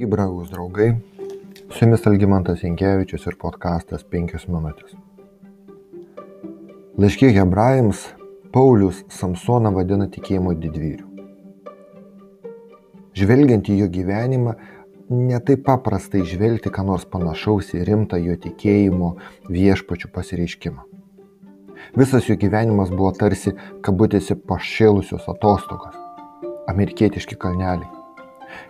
Sveiki, brangūs draugai. Su jumis Algymantas Jankievičius ir podkastas 5 minutės. Laiškė hebrajams Paulius Samsoną vadina tikėjimo didvyriu. Žvelgiant į jo gyvenimą, netaip paprasta išvelgti ką nors panašaus į rimtą jo tikėjimo viešpačių pasireiškimą. Visas jo gyvenimas buvo tarsi kabutėse pašėlusios atostogos, amerikietiški kalneliai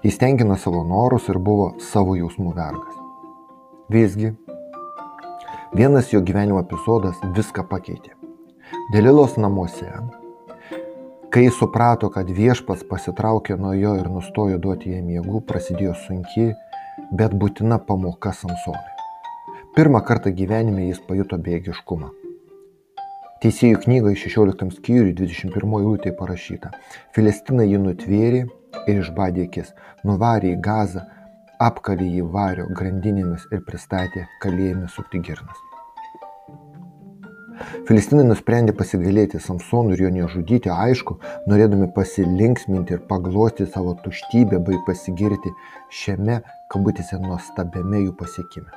Jis tenkino savo norus ir buvo savo jausmų vergas. Visgi, vienas jo gyvenimo epizodas viską pakeitė. Delilos namuose, kai suprato, kad viešpats pasitraukė nuo jo ir nustojo duoti jam jėgų, prasidėjo sunki, bet būtina pamoka Samsonui. Pirmą kartą gyvenime jis pajuto bėgiškumą. Teisėjų knygoje 16 skyriui 21 eilutė parašyta. Filistinai jį nutvėrė ir išbadė akis, nuvarė į gazą, apkalė jį vario grandinėmis ir pristatė kalėjime sukti girnas. Filistinai nusprendė pasigailėti Samsonų ir jo nežudyti, aišku, norėdami pasilinksminti ir paglosti savo tuštybę bei pasigirti šiame, kabutėse, nuostabiame jų pasiekime.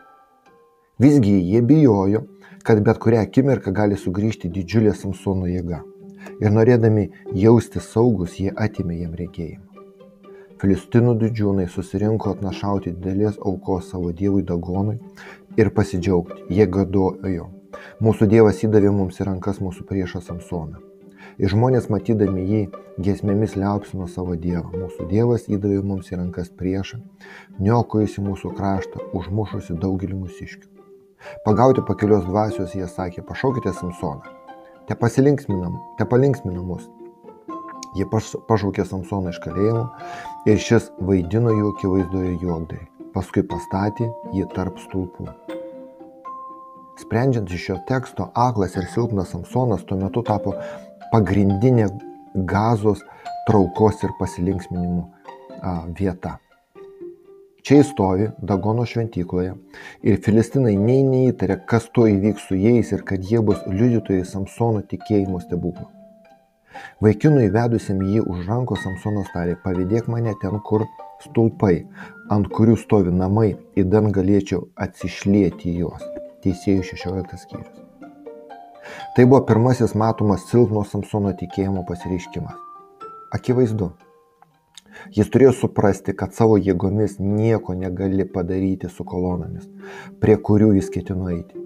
Visgi jie bijojo, kad bet kurią akimirką gali sugrįžti didžiulė Samsono jėga. Ir norėdami jausti saugus, jie atimė jam regėjimą. Filistinų didžiūnai susirinko atnašauti didelės aukos savo dievui Dagonui ir pasidžiaugti. Jie gadojo. Mūsų dievas įdavė mums į rankas mūsų priešą Samsoną. Ir žmonės matydami jį giesmėmis liaupsino savo dievą. Mūsų dievas įdavė mums į rankas priešą, niokojusi mūsų kraštą, užmušusi daugelį mūsiškių. Pagauti pakelios dvasios jie sakė, pašaukite Samsoną. Te pasilinksminam, te palinksminam mus. Jie pašaukė Samsoną iš kalėjimo ir šis vaidino jų akivaizdoje juokdai. Paskui pastatė jį tarp stulpų. Sprendžiant iš šio teksto, aklas ir silpnas Samsonas tuo metu tapo pagrindinė gazos traukos ir pasilinksminimų vieta. Čia jis stovi Dagono šventykloje ir filistinai nei neįtarė, kas to įvyks su jais ir kad jie bus liudytojai Samsono tikėjimo stebuklų. Vaikinui vedusiam jį už rankos Samsonas tarė, pavydėk mane ten, kur stulpai, ant kurių stovi namai, įdan galėčiau atsišlėti juos. Teisėjų 16 skyrius. Tai buvo pirmasis matomas silpno Samsono tikėjimo pasireiškimas. Akivaizdu, Jis turėjo suprasti, kad savo jėgomis nieko negali padaryti su kolonomis, prie kurių jis ketino eiti.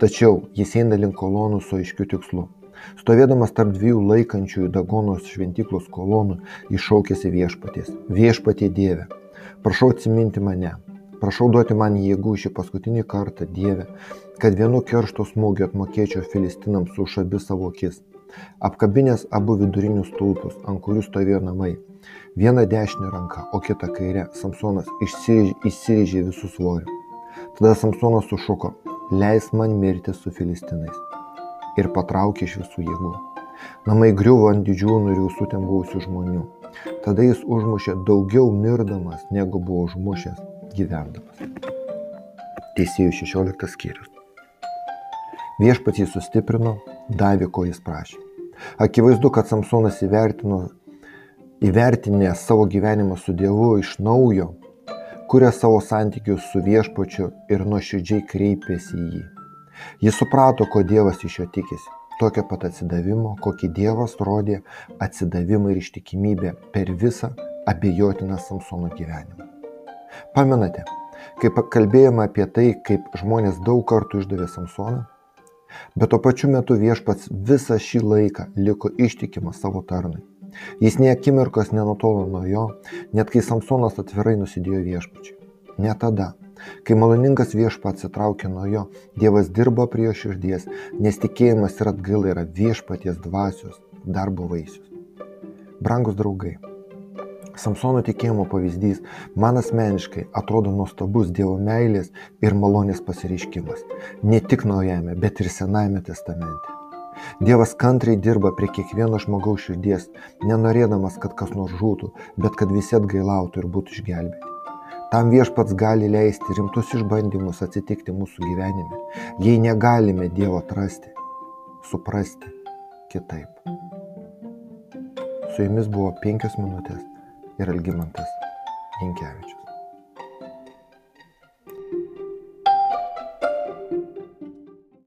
Tačiau jis eina link kolonų su aiškiu tikslu. Stovėdamas tarp dviejų laikančiųjų Dagonos šventyklos kolonų, iššaukėsi viešpaties. Viešpatie Dieve, prašau atsiminti mane, prašau duoti man jėgų šį paskutinį kartą, Dieve, kad vienu keršto smūgiu atmokėčiau filistinams už abi savo akis. Apkabinės abu vidurinius stulpus, ant kurių stovėjo namai, Viena dešinė ranka, o kita kairė Samsonas įsirėžė visų svorių. Tada Samsonas sušuko, leis man mirti su filistinais. Ir patraukė iš visų jėgų. Namai griuvo ant didžiųjų ir visų ten buvusių žmonių. Tada jis užmušė daugiau mirdamas, negu buvo užmušęs gyvendamas. Teisėjų 16 skyrius. Viešpats jį sustiprino, davė, ko jis prašė. Akivaizdu, kad Samsonas įvertino įvertinę savo gyvenimą su Dievu iš naujo, kuria savo santykius su viešpačiu ir nuoširdžiai kreipėsi į jį. Jis suprato, ko Dievas iš jo tikisi. Tokio pat atsidavimo, kokį Dievas rodė atsidavimą ir ištikimybę per visą abejotiną Samsono gyvenimą. Pamenate, kaip kalbėjome apie tai, kaip žmonės daug kartų išdavė Samsoną, bet tuo pačiu metu viešpats visą šį laiką liko ištikimas savo tarnui Jis nie akimirkos nenutolo nuo jo, net kai Samsonas atvirai nusidėjo viešpačiui. Ne tada, kai maloningas viešpats atsitraukė nuo jo, Dievas dirbo prie jo širdies, nes tikėjimas ir atgaila yra viešpaties dvasios darbo vaisius. Brangus draugai, Samsono tikėjimo pavyzdys man asmeniškai atrodo nuostabus Dievo meilės ir malonės pasireiškimas. Ne tik naujame, bet ir senajame testamente. Dievas kantriai dirba prie kiekvieno žmogaus širdies, nenorėdamas, kad kas nors žūtų, bet kad visi atgailautų ir būtų išgelbėti. Tam viešpats gali leisti rimtus išbandymus atsitikti mūsų gyvenime, jei negalime Dievo atrasti, suprasti kitaip. Su jumis buvo penkios minutės ir Algymantas Jankievičius.